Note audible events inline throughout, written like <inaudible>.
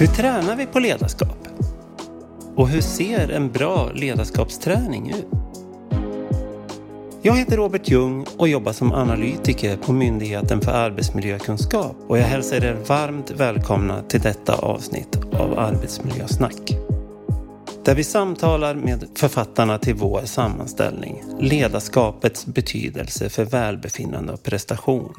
Hur tränar vi på ledarskap? Och hur ser en bra ledarskapsträning ut? Jag heter Robert Ljung och jobbar som analytiker på Myndigheten för arbetsmiljökunskap och jag hälsar er varmt välkomna till detta avsnitt av Arbetsmiljösnack. Där vi samtalar med författarna till vår sammanställning Ledarskapets betydelse för välbefinnande och prestation.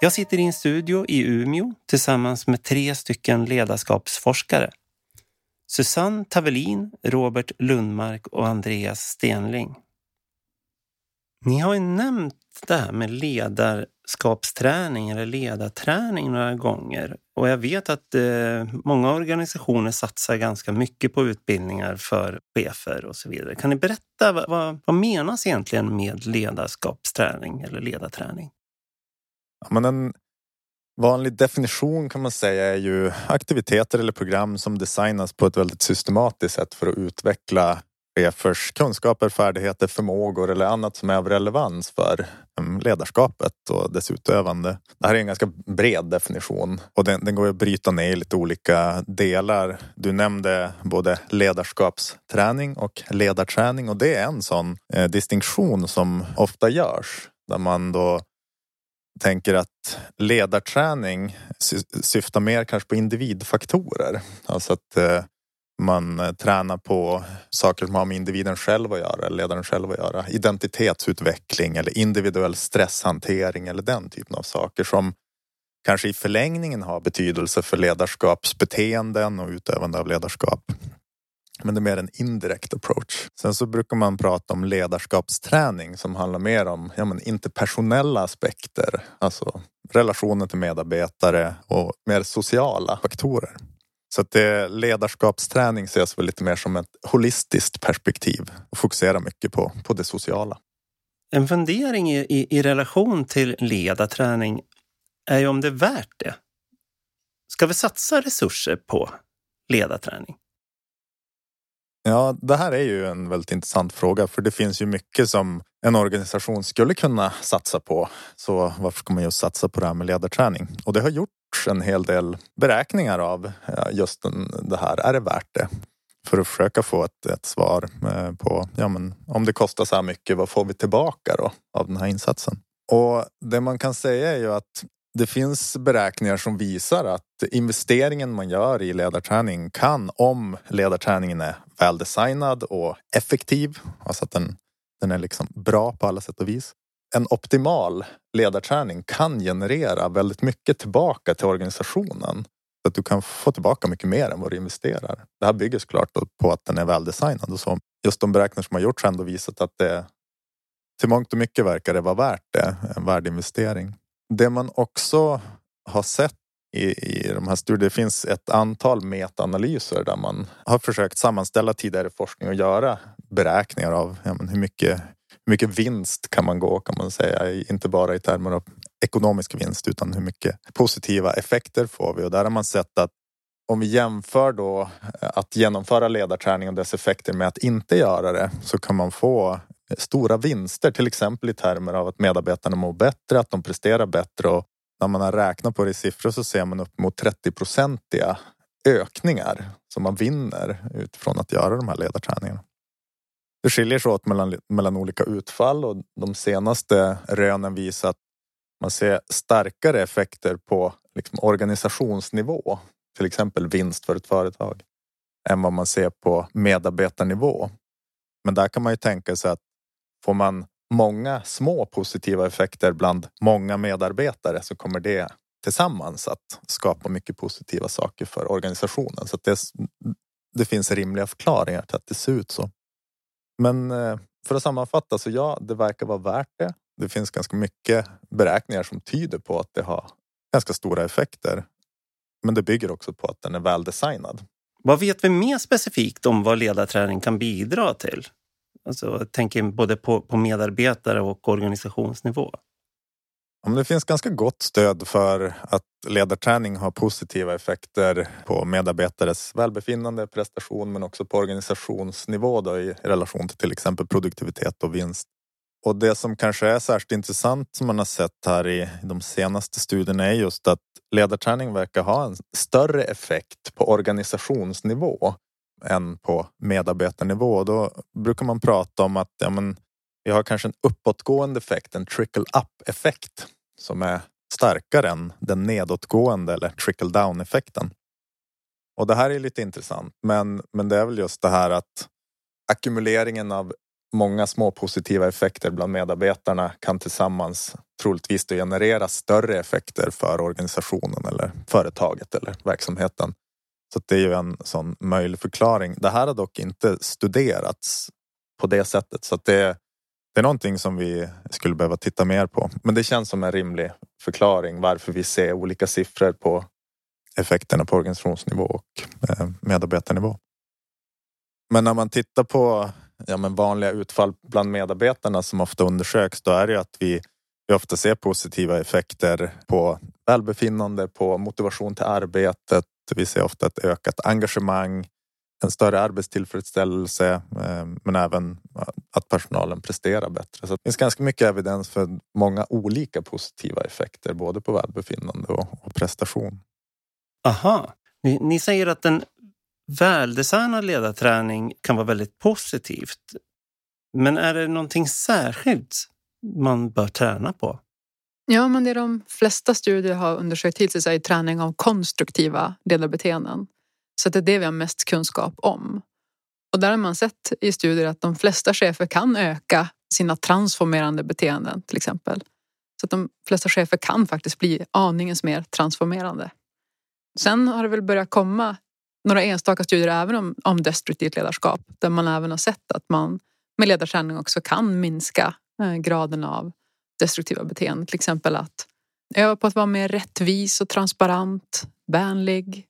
Jag sitter i en studio i Umeå tillsammans med tre stycken ledarskapsforskare. Susanne Tavelin, Robert Lundmark och Andreas Stenling. Ni har ju nämnt det här med ledarskapsträning eller ledarträning några gånger och jag vet att eh, många organisationer satsar ganska mycket på utbildningar för chefer och så vidare. Kan ni berätta vad, vad, vad menas egentligen med ledarskapsträning eller ledarträning? Ja, men en vanlig definition kan man säga är ju aktiviteter eller program som designas på ett väldigt systematiskt sätt för att utveckla chefers kunskaper, färdigheter, förmågor eller annat som är av relevans för ehm, ledarskapet och dess utövande. Det här är en ganska bred definition och den, den går att bryta ner i lite olika delar. Du nämnde både ledarskapsträning och ledarträning och det är en sån eh, distinktion som ofta görs där man då tänker att ledarträning syftar mer kanske på individfaktorer. Alltså att eh, man eh, tränar på saker som har med individen själv att göra, eller ledaren själv att göra. Identitetsutveckling eller individuell stresshantering eller den typen av saker som kanske i förlängningen har betydelse för ledarskapsbeteenden och utövande av ledarskap. Men det är mer en indirekt approach. Sen så brukar man prata om ledarskapsträning som handlar mer om ja, men interpersonella aspekter. Alltså relationen till medarbetare och mer sociala faktorer. Så att det, ledarskapsträning ses väl lite mer som ett holistiskt perspektiv och fokuserar mycket på, på det sociala. En fundering i, i, i relation till ledarträning är ju om det är värt det. Ska vi satsa resurser på ledarträning? Ja, det här är ju en väldigt intressant fråga för det finns ju mycket som en organisation skulle kunna satsa på. Så varför ska man just satsa på det här med ledarträning? Och det har gjorts en hel del beräkningar av just det här. Är det värt det? För att försöka få ett, ett svar eh, på ja, men om det kostar så här mycket, vad får vi tillbaka då av den här insatsen? Och det man kan säga är ju att det finns beräkningar som visar att investeringen man gör i ledarträning kan, om ledarträningen är väldesignad och effektiv, alltså att den, den är liksom bra på alla sätt och vis. En optimal ledarträning kan generera väldigt mycket tillbaka till organisationen. Så att du kan få tillbaka mycket mer än vad du investerar. Det här bygger såklart på att den är väldesignad och så. Just de beräkningar som har gjorts har ändå visat att det till mångt och mycket verkar det vara värt det, en värdeinvestering. Det man också har sett i, i de här studierna, det finns ett antal metaanalyser där man har försökt sammanställa tidigare forskning och göra beräkningar av ja, hur, mycket, hur mycket vinst kan man gå kan man säga, inte bara i termer av ekonomisk vinst utan hur mycket positiva effekter får vi. Och där har man sett att om vi jämför då eh, att genomföra ledarträning och dess effekter med att inte göra det så kan man få stora vinster, till exempel i termer av att medarbetarna mår bättre, att de presterar bättre och när man har räknat på det i siffror så ser man upp mot 30-procentiga ökningar som man vinner utifrån att göra de här ledarträningarna. Det skiljer sig åt mellan, mellan olika utfall och de senaste rönen visar att man ser starkare effekter på liksom organisationsnivå, till exempel vinst för ett företag, än vad man ser på medarbetarnivå. Men där kan man ju tänka sig att Får man många små positiva effekter bland många medarbetare så kommer det tillsammans att skapa mycket positiva saker för organisationen. Så det, det finns rimliga förklaringar till att det ser ut så. Men eh, för att sammanfatta så ja, det verkar vara värt det. Det finns ganska mycket beräkningar som tyder på att det har ganska stora effekter. Men det bygger också på att den är väldesignad. Vad vet vi mer specifikt om vad ledarträning kan bidra till? Alltså, jag tänker både på, på medarbetare och organisationsnivå. det finns ganska gott stöd för att ledarträning har positiva effekter på medarbetares välbefinnande, prestation men också på organisationsnivå då, i relation till till exempel produktivitet och vinst. Och det som kanske är särskilt intressant som man har sett här i de senaste studierna är just att ledarträning verkar ha en större effekt på organisationsnivå än på medarbetarnivå. Då brukar man prata om att ja, men, vi har kanske en uppåtgående effekt, en trickle up effekt som är starkare än den nedåtgående eller trickle down effekten. Och det här är lite intressant, men, men det är väl just det här att ackumuleringen av många små positiva effekter bland medarbetarna kan tillsammans troligtvis generera större effekter för organisationen eller företaget eller verksamheten. Så det är ju en sån möjlig förklaring. Det här har dock inte studerats på det sättet så att det, det är någonting som vi skulle behöva titta mer på. Men det känns som en rimlig förklaring varför vi ser olika siffror på effekterna på organisationsnivå och eh, medarbetarnivå. Men när man tittar på ja, men vanliga utfall bland medarbetarna som ofta undersöks, då är det att vi, vi ofta ser positiva effekter på välbefinnande, på motivation till arbetet. Vi ser ofta ett ökat engagemang, en större arbetstillfredsställelse, eh, men även att personalen presterar bättre. Så det finns ganska mycket evidens för många olika positiva effekter, både på välbefinnande och, prestation. Aha, ni, ni säger att en väldesignad ledarträning kan vara väldigt positivt. Men är det någonting särskilt man bör träna på? Ja, men det de flesta studier har undersökt hittills är träning av konstruktiva ledarbeteenden. Så det är det vi har mest kunskap om. Och där har man sett i studier att de flesta chefer kan öka sina transformerande beteenden till exempel. Så att de flesta chefer kan faktiskt bli aningens mer transformerande. Sen har det väl börjat komma några enstaka studier även om, om destruktivt ledarskap där man även har sett att man med ledarträning också kan minska eh, graden av destruktiva beteenden. Till exempel att öva på att vara mer rättvis och transparent, vänlig,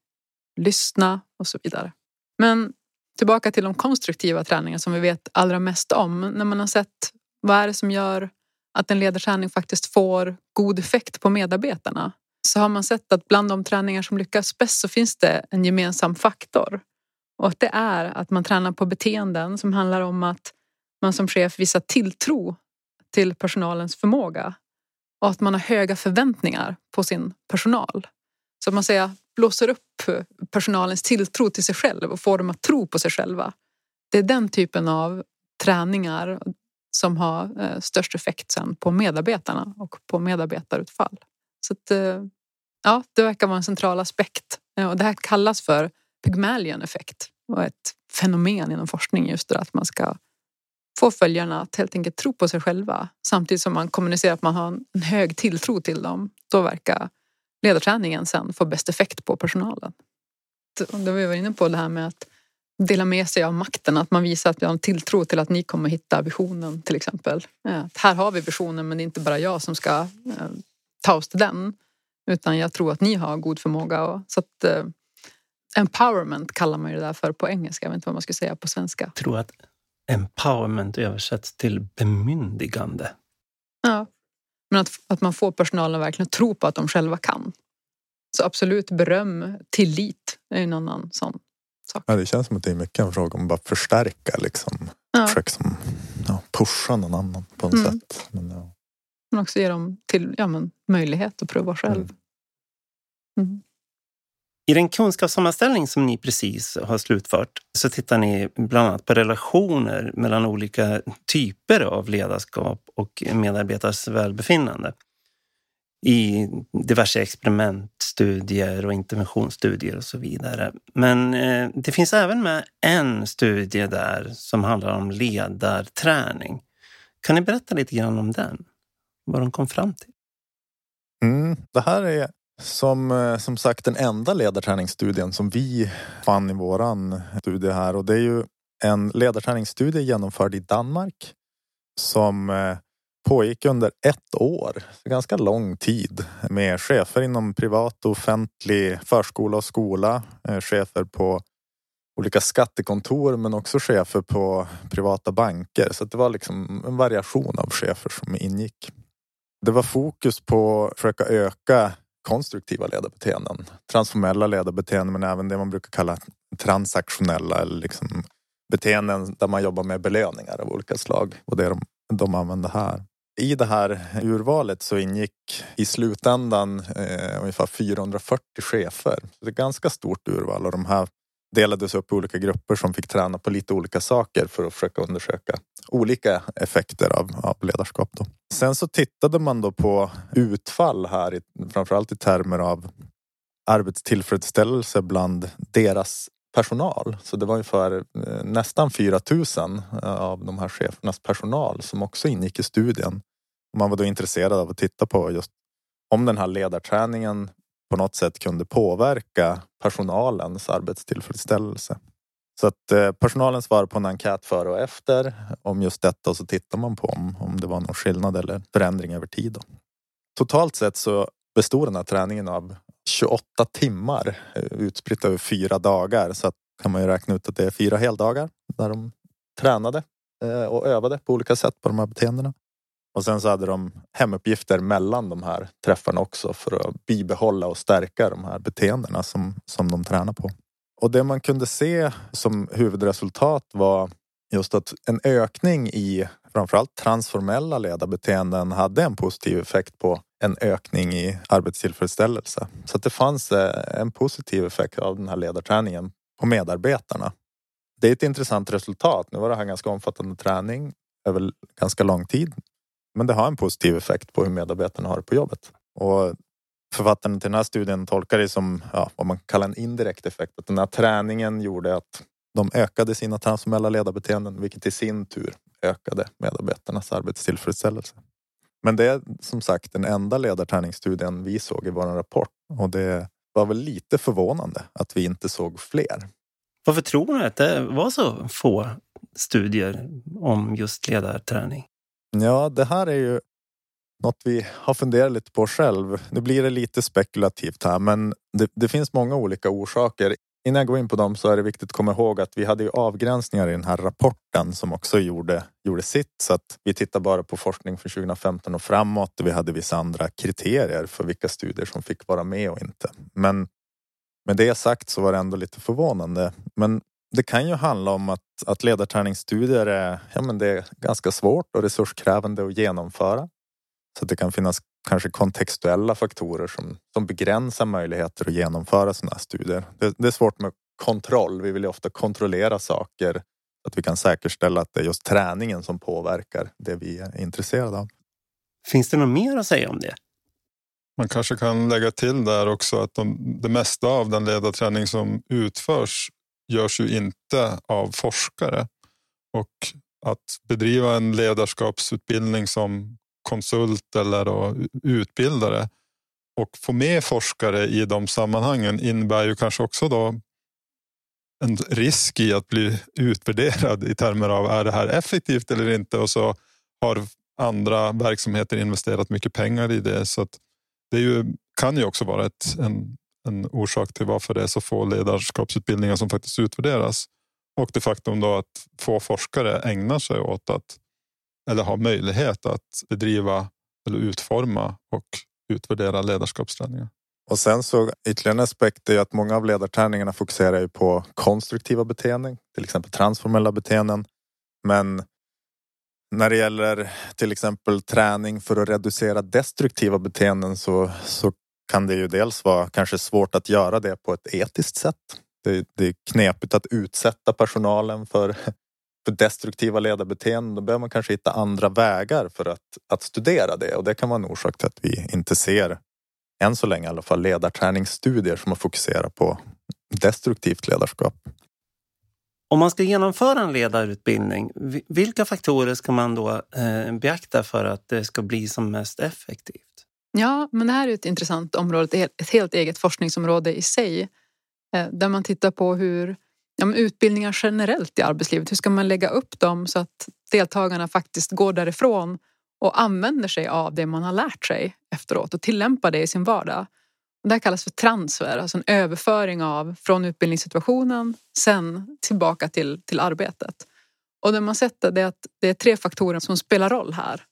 lyssna och så vidare. Men tillbaka till de konstruktiva träningar som vi vet allra mest om. När man har sett vad är det som gör att en ledarträning faktiskt får god effekt på medarbetarna så har man sett att bland de träningar som lyckas bäst så finns det en gemensam faktor. Och det är att man tränar på beteenden som handlar om att man som chef visar tilltro till personalens förmåga och att man har höga förväntningar på sin personal. Så att man säger blåser upp personalens tilltro till sig själv och får dem att tro på sig själva. Det är den typen av träningar som har eh, störst effekt sen på medarbetarna och på medarbetarutfall. Så att, eh, ja, det verkar vara en central aspekt. Eh, och det här kallas för Pygmalion-effekt och ett fenomen inom forskning just det att man ska få följarna att helt enkelt tro på sig själva samtidigt som man kommunicerar att man har en hög tilltro till dem. Då verkar ledarträningen sen få bäst effekt på personalen. Det var vi inne på det här med att dela med sig av makten, att man visar att vi har en tilltro till att ni kommer hitta visionen till exempel. Eh, att här har vi visionen men det är inte bara jag som ska eh, ta oss till den. Utan jag tror att ni har god förmåga. Och, så att, eh, empowerment kallar man ju det där för på engelska. Jag vet inte vad man ska säga på svenska. Jag tror att empowerment översätts till bemyndigande. Ja, men att, att man får personalen verkligen tro på att de själva kan. Så absolut beröm, tillit är en annan sån sak. Ja, det känns som att det är mycket en fråga om att bara förstärka liksom. Ja. Försöka som, ja, pusha någon annan på något mm. sätt. Men, ja. Men också ge dem till, ja, men, möjlighet att prova själv. Mm. mm. I den kunskapssammanställning som ni precis har slutfört så tittar ni bland annat på relationer mellan olika typer av ledarskap och medarbetares välbefinnande i diverse experimentstudier och interventionsstudier och så vidare. Men eh, det finns även med en studie där som handlar om ledarträning. Kan ni berätta lite grann om den? Vad de kom fram till? Mm, det här är som, eh, som sagt den enda ledarträningsstudien som vi fann i våran studie här och det är ju en ledarträningsstudie genomförd i Danmark som eh, pågick under ett år, ganska lång tid med chefer inom privat och offentlig förskola och skola, eh, chefer på olika skattekontor men också chefer på privata banker. Så det var liksom en variation av chefer som ingick. det var fokus på att försöka öka konstruktiva ledarbeteenden. Transformella ledarbeteenden men även det man brukar kalla transaktionella eller liksom beteenden där man jobbar med belöningar av olika slag. Och det de, de använder här. I det här urvalet så ingick i slutändan eh, ungefär 440 chefer. Det är ett ganska stort urval och de här delades upp i olika grupper som fick träna på lite olika saker för att försöka undersöka olika effekter av, av ledarskap. Då. Sen så tittade man då på utfall här, i, framförallt i termer av arbetstillfredsställelse bland deras personal. Så det var ungefär eh, nästan 4 000 eh, av de här chefernas personal som också ingick i studien. Man var då intresserad av att titta på just om den här ledarträningen på något sätt kunde påverka personalens arbetstillfredsställelse. Så att eh, personalen svarar på en enkät före och efter om just detta och så tittar man på om, om det var någon skillnad eller förändring över tid. Då. Totalt sett så bestod den här träningen av 28 timmar eh, utspritt över fyra dagar. Så att kan man ju räkna ut att det är fyra heldagar där de tränade eh, och övade på olika sätt på de här beteendena. Och sen så hade de hemuppgifter mellan de här träffarna också för att bibehålla och stärka de här beteendena som, som de tränar på. Och det man kunde se som huvudresultat var just att en ökning i framförallt transformella ledarbeteenden hade en positiv effekt på en ökning i arbetstillfredsställelse. Så att det fanns eh, en positiv effekt av den här ledarträningen på medarbetarna. Det är ett intressant resultat. Nu var det här ganska omfattande träning över ganska lång tid. Men det har en positiv effekt på hur medarbetarna har det på jobbet. Och författaren till den här studien tolkar det som ja, vad man kallar en indirekt effekt. Att den här träningen gjorde att de ökade sina transformella ledarbeteenden vilket i sin tur ökade medarbetarnas arbetstillfredsställelse. Men det är som sagt den enda ledarträningsstudien vi såg i vår rapport och det var väl lite förvånande att vi inte såg fler. Varför tror ni att det var så få studier om just ledarträning? Ja, det här är ju något vi har funderat lite på själv. Nu blir det lite spekulativt här, men det, det, finns många olika orsaker. Innan jag går in på dem så är det viktigt att komma ihåg att vi hade ju avgränsningar i den här rapporten som också gjorde, gjorde sitt. Så att vi tittar bara på forskning från 2015 och framåt. Och vi hade vissa andra kriterier för vilka studier som fick vara med och inte. Men med det sagt så var det ändå lite förvånande. Men det kan ju handla om att, att ledarträningsstudier är, ja, men det är ganska svårt och resurskrävande att genomföra. Så att det kan finnas kanske kontextuella faktorer som, som begränsar möjligheter att genomföra sådana studier. Det, det, är svårt med kontroll. Vi vill ju ofta kontrollera saker så att vi kan säkerställa att det är just träningen som påverkar det vi är intresserade av. Finns det något mer att säga om det? Man kanske kan lägga till där också att de, det mesta av den ledarträning som utförs görs ju inte av forskare. Och att bedriva en ledarskapsutbildning som konsult eller utbildare och få med forskare i de sammanhangen innebär ju kanske också då en risk i att bli utvärderad i termer av är det här effektivt eller inte och så har andra verksamheter investerat mycket pengar i det. Så det ju, kan ju också vara ett, en, en orsak till varför det är så få ledarskapsutbildningar som faktiskt utvärderas. Och det faktum då att få forskare ägnar sig åt att eller har möjlighet att bedriva eller utforma och utvärdera ledarskapsträningar. Och sen så ytterligare en aspekt är att många av ledarträningarna fokuserar ju på konstruktiva beteenden, till exempel transformella beteenden. Men när det gäller till exempel träning för att reducera destruktiva beteenden så, så kan det ju dels vara kanske svårt att göra det på ett etiskt sätt. Det, det är knepigt att utsätta personalen för för destruktiva ledarbeteenden, då behöver man kanske hitta andra vägar för att, att studera det och det kan vara en orsak till att vi inte ser, än så länge i alla fall, ledarträningsstudier som har fokuserat på destruktivt ledarskap. Om man ska genomföra en ledarutbildning, vilka faktorer ska man då eh, beakta för att det ska bli som mest effektivt? Ja, men det här är ett intressant område, ett helt eget forskningsområde i sig. Eh, där man tittar på hur ja, utbildningar generellt i arbetslivet. Hur ska man lägga upp dem så att deltagarna faktiskt går därifrån och använder sig av det man har lärt sig efteråt och tillämpar det i sin vardag. Det här kallas för transfer, alltså en överföring av från utbildningssituationen sen tillbaka till, till arbetet. Och det man sett är att det är tre faktorer som spelar roll här.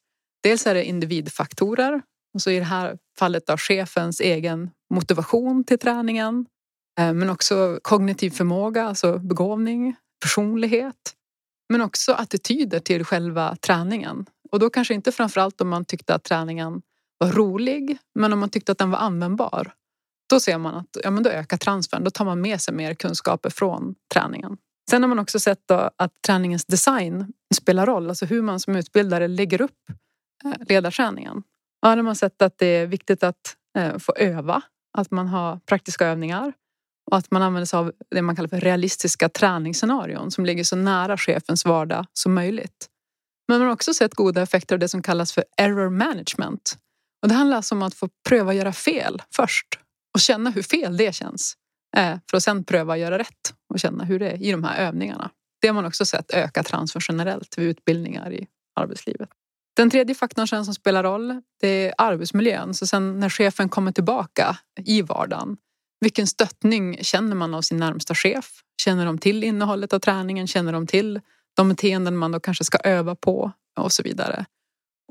Dels är det individfaktorer, alltså i det här fallet av chefens egen motivation till träningen. Eh, men också kognitiv förmåga, alltså begåvning, personlighet. Men också attityder till själva träningen. Och då kanske inte framförallt om man tyckte att träningen var rolig, men om man tyckte att den var användbar. Då ser man att ja, men då ökar transfern, då tar man med sig mer kunskaper från träningen. Sen har man också sett att träningens design spelar roll, alltså hur man som utbildare lägger upp eh, ledarträningen. Ja, har sett att det är viktigt att eh, få öva, att man har praktiska övningar och att man använder sig av det man kallar för realistiska träningsscenarion som ligger så nära chefens vardag som möjligt. Men man har också sett goda effekter av det som kallas för error management. Och det handlar alltså om att få pröva göra fel först och känna hur fel det känns. Eh, för att sen pröva göra rätt och känna hur det är i de här övningarna. Det har man också sett öka transfer generellt vid utbildningar i arbetslivet. Den tredje faktorn sen som spelar roll, det är arbetsmiljön. Så sen när chefen kommer tillbaka i vardagen, vilken stöttning känner man av sin närmsta chef? Känner de till innehållet av träningen? Känner de till de beteenden man då kanske ska öva på och så vidare?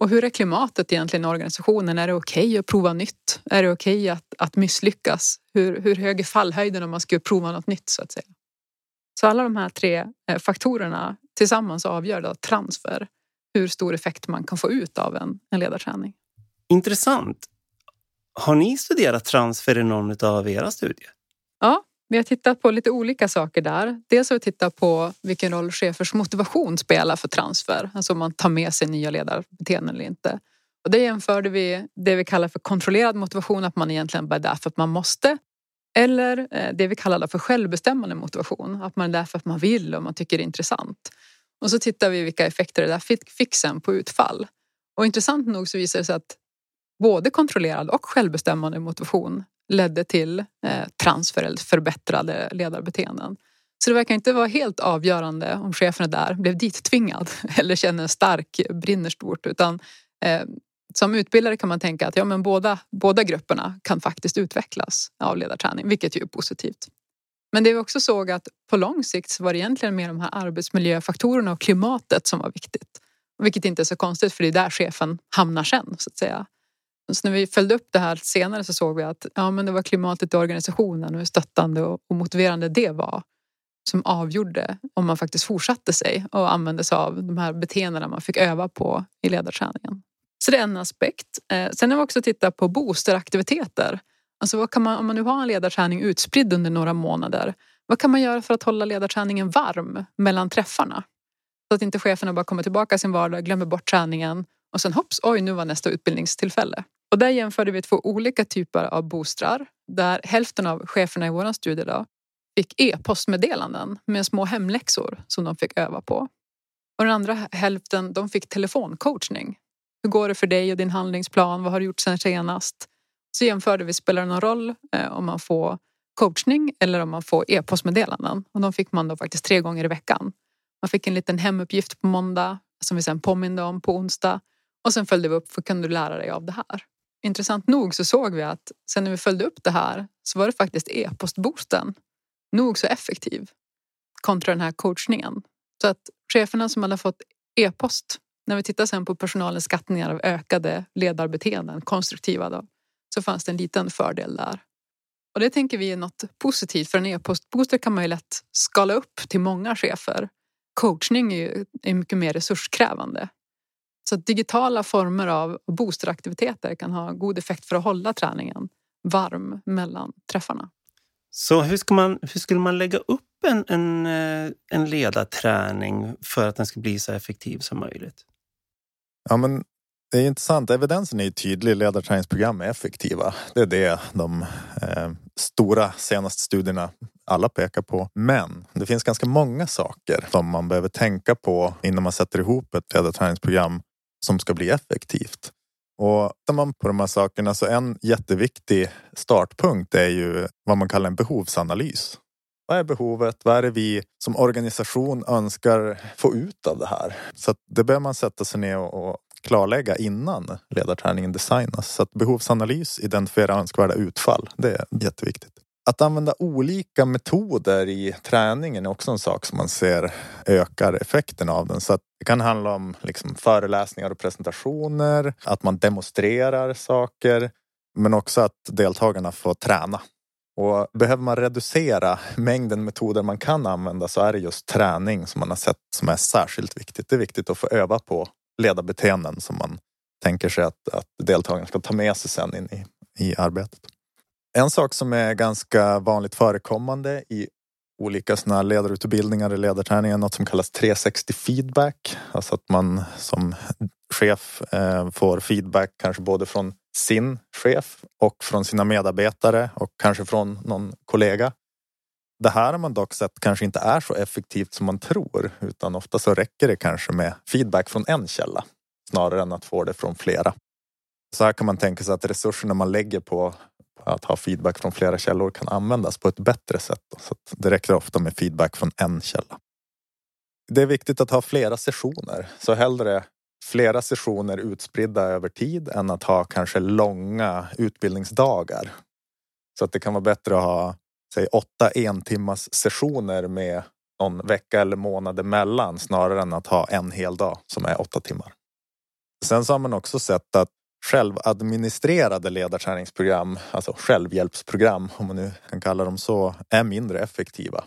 Och hur är klimatet egentligen i organisationen? Är det okej okay att prova nytt? Är det okej okay att, att misslyckas? Hur, hur hög är fallhöjden om man ska prova något nytt så att säga? Så alla de här tre eh, faktorerna tillsammans avgör då transfer hur stor effekt man kan få ut av en, en ledarträning. Intressant. Har ni studerat transfer i någon av era studier? Ja, vi har tittat på lite olika saker där. Dels har vi tittat på vilken roll chefers motivation spelar för transfer, alltså om man tar med sig nya ledarbeteenden eller inte. Och det jämförde vi det vi kallar för kontrollerad motivation, att man egentligen bara är där för att man måste. Eller eh, det vi kallar för självbestämmande motivation, att man är där för att man vill och man tycker det är intressant. Och så tittar vi vilka effekter det där fick sen på utfall. Och intressant nog så visade det sig att både kontrollerad och självbestämmande motivation ledde till eh, transfer eller förbättrade ledarbeteenden. Så det verkar inte vara helt avgörande om chefen är där, blev dittvingad <laughs> eller känner stark, brinner stort. Utan eh, som utbildare kan man tänka att ja, men båda, båda grupperna kan faktiskt utvecklas av ledarträning, vilket ju är positivt. Men det vi också såg att på lång sikt så var det egentligen mer de här arbetsmiljöfaktorerna och klimatet som var viktigt. Vilket inte är så konstigt för det är där chefen hamnar sen så att säga. Så när vi följde upp det här senare så såg vi att ja, men det var klimatet i organisationen och hur stöttande och, motiverande det var som avgjorde om man faktiskt fortsatte sig och använde sig av de här beteendena man fick öva på i ledarträningen. Så det är en aspekt. Eh, sen har vi också tittat på boosteraktiviteter. Alltså vad kan man, om man nu har en ledarträning utspridd under några månader, vad kan man göra för att hålla ledarträningen varm mellan träffarna? Så att inte cheferna bara kommer tillbaka sin vardag, glömmer bort träningen och sen hopps, oj nu var nästa utbildningstillfälle. Och där jämförde vi två olika typer av boostrar där hälften av cheferna i vår studie då fick e-postmeddelanden med små hemläxor som de fick öva på. Och den andra hälften de fick telefoncoachning. Hur går det för dig och din handlingsplan? Vad har du gjort sen senast? Så jämförde vi, spelar det någon roll eh, om man får coachning eller om man får e-postmeddelanden? Och de fick man då faktiskt tre gånger i veckan. Man fick en liten hemuppgift på måndag som vi sen påminde om på onsdag och sen följde vi upp, för kan du lära dig av det här? Intressant nog så såg vi att sen när vi följde upp det här så var det faktiskt e-postboosten nog så effektiv kontra den här coachningen. Så att cheferna som hade fått e-post, när vi tittar sen på personalens skattningar av ökade ledarbeteenden, konstruktiva då, så fanns det en liten fördel där. Och det tänker vi är något positivt för en e-postbooster kan man ju lätt skala upp till många chefer. Coachning är ju är mycket mer resurskrävande. Så digitala former av boosteraktiviteter kan ha god effekt för att hålla träningen varm mellan träffarna. Så hur, ska man, hur skulle man lägga upp en, en, eh, en ledarträning för att den ska bli så effektiv som möjligt? Ja, men det är intressant. Evidensen är tydlig. Ledarträningsprogram är effektiva. Det är det de eh, stora senaste studierna alla pekar på. Men det finns ganska många saker som man behöver tänka på innan man sätter ihop ett ledarträningsprogram som ska bli effektivt. Och tittar man på de här sakerna så en jätteviktig startpunkt är ju vad man kallar en behovsanalys. Vad är behovet? Vad är det vi som organisation önskar få ut av det här? Så det behöver man sätta sig ner och klarlägga innan ledarträningen designas. Så att behovsanalys, identifiera önskvärda utfall, det är jätteviktigt. Att använda olika metoder i träningen är också en sak som man ser ökar effekten av den. Så det kan handla om liksom föreläsningar och presentationer, att man demonstrerar saker, men också att deltagarna får träna. Och behöver man reducera mängden metoder man kan använda så är det just träning som man har sett som är särskilt viktigt. Det är viktigt att få öva på ledarbeteenden som man tänker sig att, att deltagarna ska ta med sig sen in i, i arbetet. En sak som är ganska vanligt förekommande i olika såna ledarutbildningar eller ledarträningar är något som kallas 360 feedback. Alltså att man som chef eh, får feedback kanske både från sin chef och från sina medarbetare och kanske från någon kollega. Det här har man dock sett kanske inte är så effektivt som man tror utan ofta så räcker det kanske med feedback från en källa snarare än att få det från flera. Så här kan man tänka sig att resurserna man lägger på att ha feedback från flera källor kan användas på ett bättre sätt. Så det räcker ofta med feedback från en källa. Det är viktigt att ha flera sessioner, så hellre flera sessioner utspridda över tid än att ha kanske långa utbildningsdagar. Så att det kan vara bättre att ha säg åtta entimmas sessioner med någon vecka eller månad emellan snarare än att ha en hel dag som är åtta timmar. Sen så har man också sett att självadministrerade ledarträningsprogram, alltså självhjälpsprogram om man nu kan kalla dem så, är mindre effektiva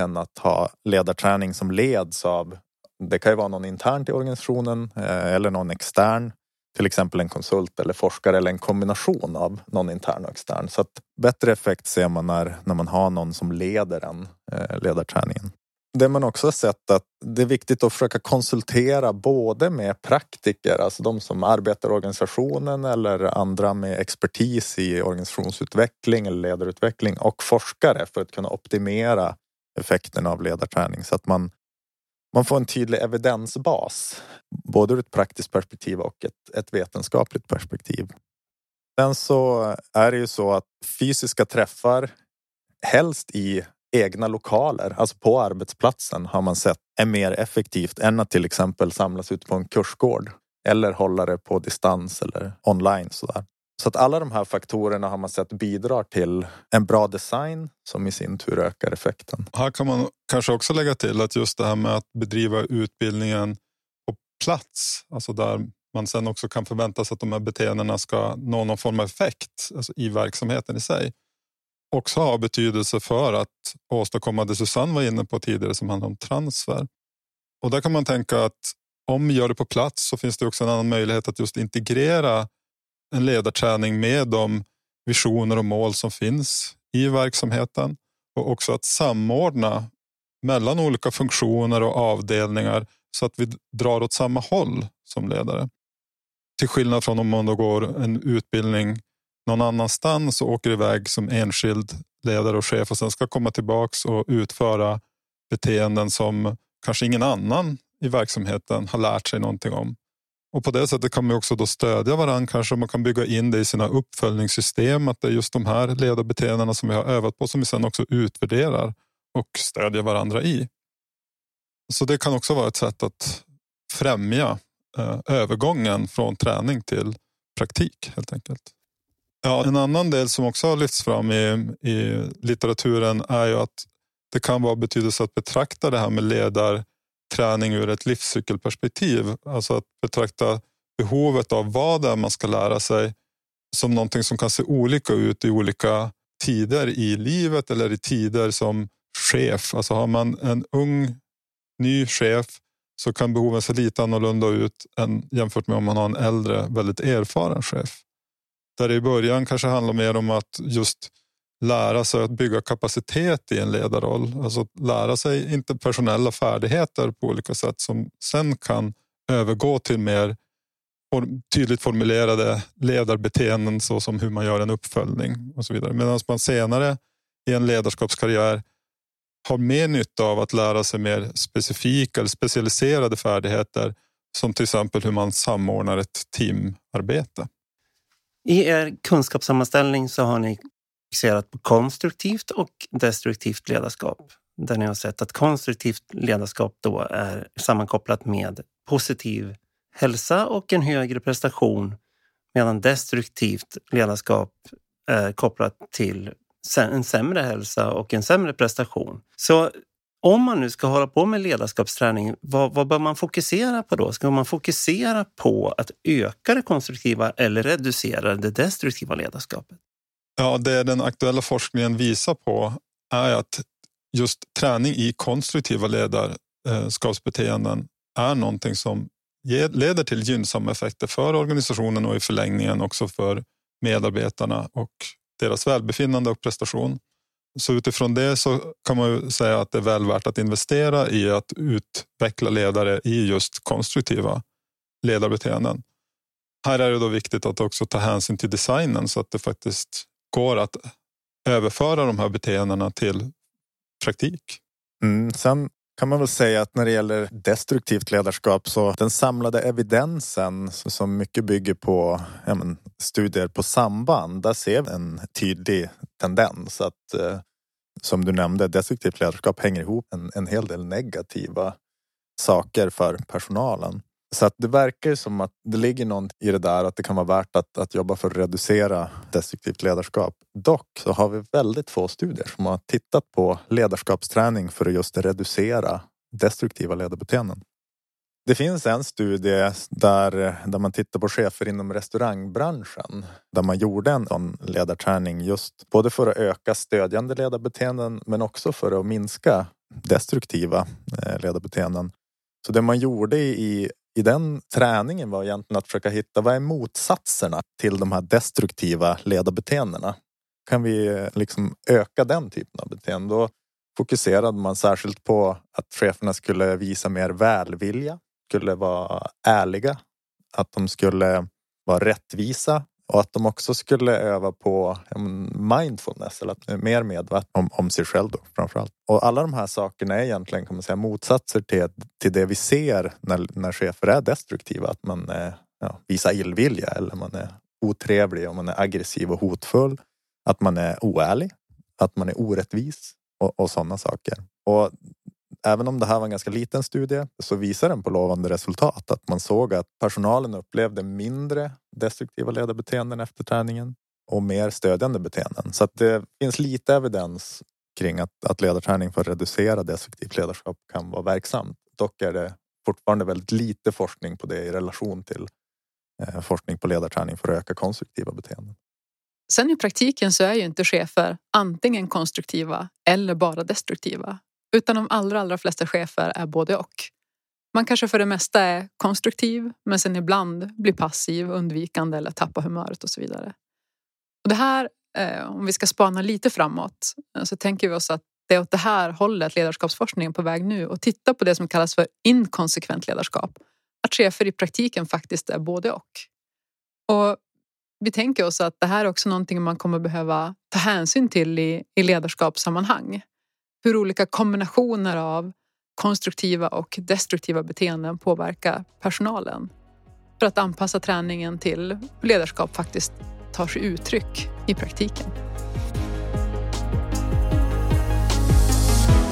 än att ha ledarträning som leds av, det kan ju vara någon internt i organisationen eh, eller någon extern, till exempel en konsult eller forskare eller en kombination av någon intern och extern. Så att bättre effekt ser man när, när man har någon som leder en, eh, ledarträningen det man också har sett att det är viktigt att försöka konsultera både med praktiker, alltså de som arbetar i organisationen eller andra med expertis i organisationsutveckling eller ledarutveckling och forskare för att kunna optimera effekten av ledarträning så att man, man får en tydlig evidensbas både ur ett praktiskt perspektiv och ett, ett vetenskapligt perspektiv. Sen så är det ju så att fysiska träffar helst i egna lokaler, alltså på arbetsplatsen har man sett är mer effektivt än att till exempel samlas ut på en kursgård eller hålla det på distans eller online. Sådär. Så att alla de här faktorerna har man sett bidrar till en bra design som i sin tur ökar effekten. Här kan man kanske också lägga till att just det här med att bedriva utbildningen på plats, alltså där man sen också kan förvänta sig att de här beteendena ska nå någon form av effekt alltså i verksamheten i sig också har betydelse för att åstadkomma det Susanne var inne på tidigare som handlar om transfer. Och där kan man tänka att om vi gör det på plats så finns det också en annan möjlighet att just integrera en ledarträning med de visioner och mål som finns i verksamheten och också att samordna mellan olika funktioner och avdelningar så att vi drar åt samma håll som ledare. Till skillnad från om man då går en utbildning någon annanstans och åker iväg som enskild ledare och chef och sen ska komma tillbaks och utföra beteenden som kanske ingen annan i verksamheten har lärt sig någonting om. Och På det sättet kan man också då stödja varandra. Kanske man kan bygga in det i sina uppföljningssystem. Att det är just de här ledarbeteendena som vi har övat på som vi sen också utvärderar och stödjer varandra i. Så det kan också vara ett sätt att främja eh, övergången från träning till praktik helt enkelt. Ja, en annan del som också har lyfts fram i, i litteraturen är ju att det kan vara betydelse att betrakta det här med träning ur ett livscykelperspektiv. Alltså att betrakta behovet av vad det är man ska lära sig som någonting som kan se olika ut i olika tider i livet eller i tider som chef. Alltså har man en ung, ny chef så kan behoven se lite annorlunda ut än jämfört med om man har en äldre, väldigt erfaren chef. Där det i början kanske handlar mer om att just lära sig att bygga kapacitet i en ledarroll. Alltså lära sig interpersonella färdigheter på olika sätt som sen kan övergå till mer tydligt formulerade ledarbeteenden såsom hur man gör en uppföljning och så vidare. Medan man senare i en ledarskapskarriär har mer nytta av att lära sig mer specifika eller specialiserade färdigheter som till exempel hur man samordnar ett teamarbete. I er kunskapssammanställning så har ni fokuserat på konstruktivt och destruktivt ledarskap. Där ni har sett att konstruktivt ledarskap då är sammankopplat med positiv hälsa och en högre prestation medan destruktivt ledarskap är kopplat till en sämre hälsa och en sämre prestation. Så om man nu ska hålla på med ledarskapsträning, vad, vad bör man fokusera på då? Ska man fokusera på att öka det konstruktiva eller reducera det destruktiva ledarskapet? Ja, det den aktuella forskningen visar på är att just träning i konstruktiva ledarskapsbeteenden eh, är någonting som leder till gynnsamma effekter för organisationen och i förlängningen också för medarbetarna och deras välbefinnande och prestation. Så utifrån det så kan man ju säga att det är väl värt att investera i att utveckla ledare i just konstruktiva ledarbeteenden. Här är det då viktigt att också ta hänsyn till designen så att det faktiskt går att överföra de här beteendena till praktik. Mm, sen kan man väl säga att när det gäller destruktivt ledarskap så den samlade evidensen som mycket bygger på ja, men, studier på samband, där ser vi en tydlig tendens att eh, som du nämnde, destruktivt ledarskap hänger ihop en, en hel del negativa saker för personalen. Så att det verkar som att det ligger något i det där att det kan vara värt att, att jobba för att reducera destruktivt ledarskap. Dock så har vi väldigt få studier som har tittat på ledarskapsträning för att just reducera destruktiva ledarbeteenden. Det finns en studie där, där man tittar på chefer inom restaurangbranschen. Där man gjorde en sån ledarträning just både för att öka stödjande ledarbeteenden men också för att minska destruktiva eh, ledarbeteenden. Så det man gjorde i i den träningen var egentligen att försöka hitta vad är motsatserna till de här destruktiva ledarbeteendena. Kan vi eh, liksom öka den typen av beteende? Då fokuserade man särskilt på att cheferna skulle visa mer välvilja, skulle vara ärliga, att de skulle vara rättvisa och att de också skulle öva på mindfulness eller att mer medveten om, om sig själv då, framförallt. Och alla de här sakerna är egentligen kan man säga, motsatser till, till det vi ser när, när chefer är destruktiva. Att man ja, visar illvilja eller man är otrevlig och man är aggressiv och hotfull. Att man är oärlig, att man är orättvis och, och sådana saker. Och Även om det här var en ganska liten studie så visar den på lovande resultat. Att man såg att personalen upplevde mindre destruktiva ledarbeteenden efter träningen och mer stödjande beteenden. Så att det finns lite evidens kring att, att ledarträning för att reducera destruktivt ledarskap kan vara verksamt. Dock är det fortfarande väldigt lite forskning på det i relation till eh, forskning på ledarträning för att öka konstruktiva beteenden. Sen i praktiken så är ju inte chefer antingen konstruktiva eller bara destruktiva. Utan de allra, allra flesta chefer är både och. Man kanske för det mesta är konstruktiv men sen ibland blir passiv, undvikande eller tappar humöret och så vidare. Och det här, eh, om vi ska spana lite framåt, eh, så tänker vi oss att det är åt det här hållet ledarskapsforskningen är på väg nu och titta på det som kallas för inkonsekvent ledarskap. Att chefer i praktiken faktiskt är både och. Och vi tänker oss att det här är också någonting man kommer behöva ta hänsyn till i, i ledarskapssammanhang hur olika kombinationer av konstruktiva och destruktiva beteenden påverkar personalen. För att anpassa träningen till hur ledarskap faktiskt tar sig uttryck i praktiken.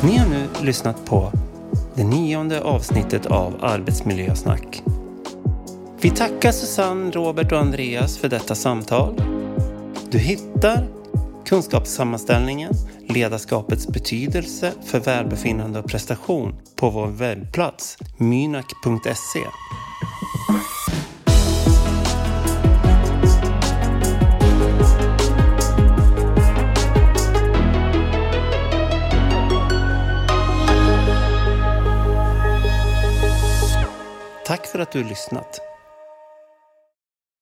Ni har nu lyssnat på det nionde avsnittet av Arbetsmiljösnack. Vi tackar Susanne, Robert och Andreas för detta samtal. Du hittar kunskapssammanställningen Ledarskapets betydelse för välbefinnande och prestation på vår webbplats mynak.se. Tack för att du har lyssnat.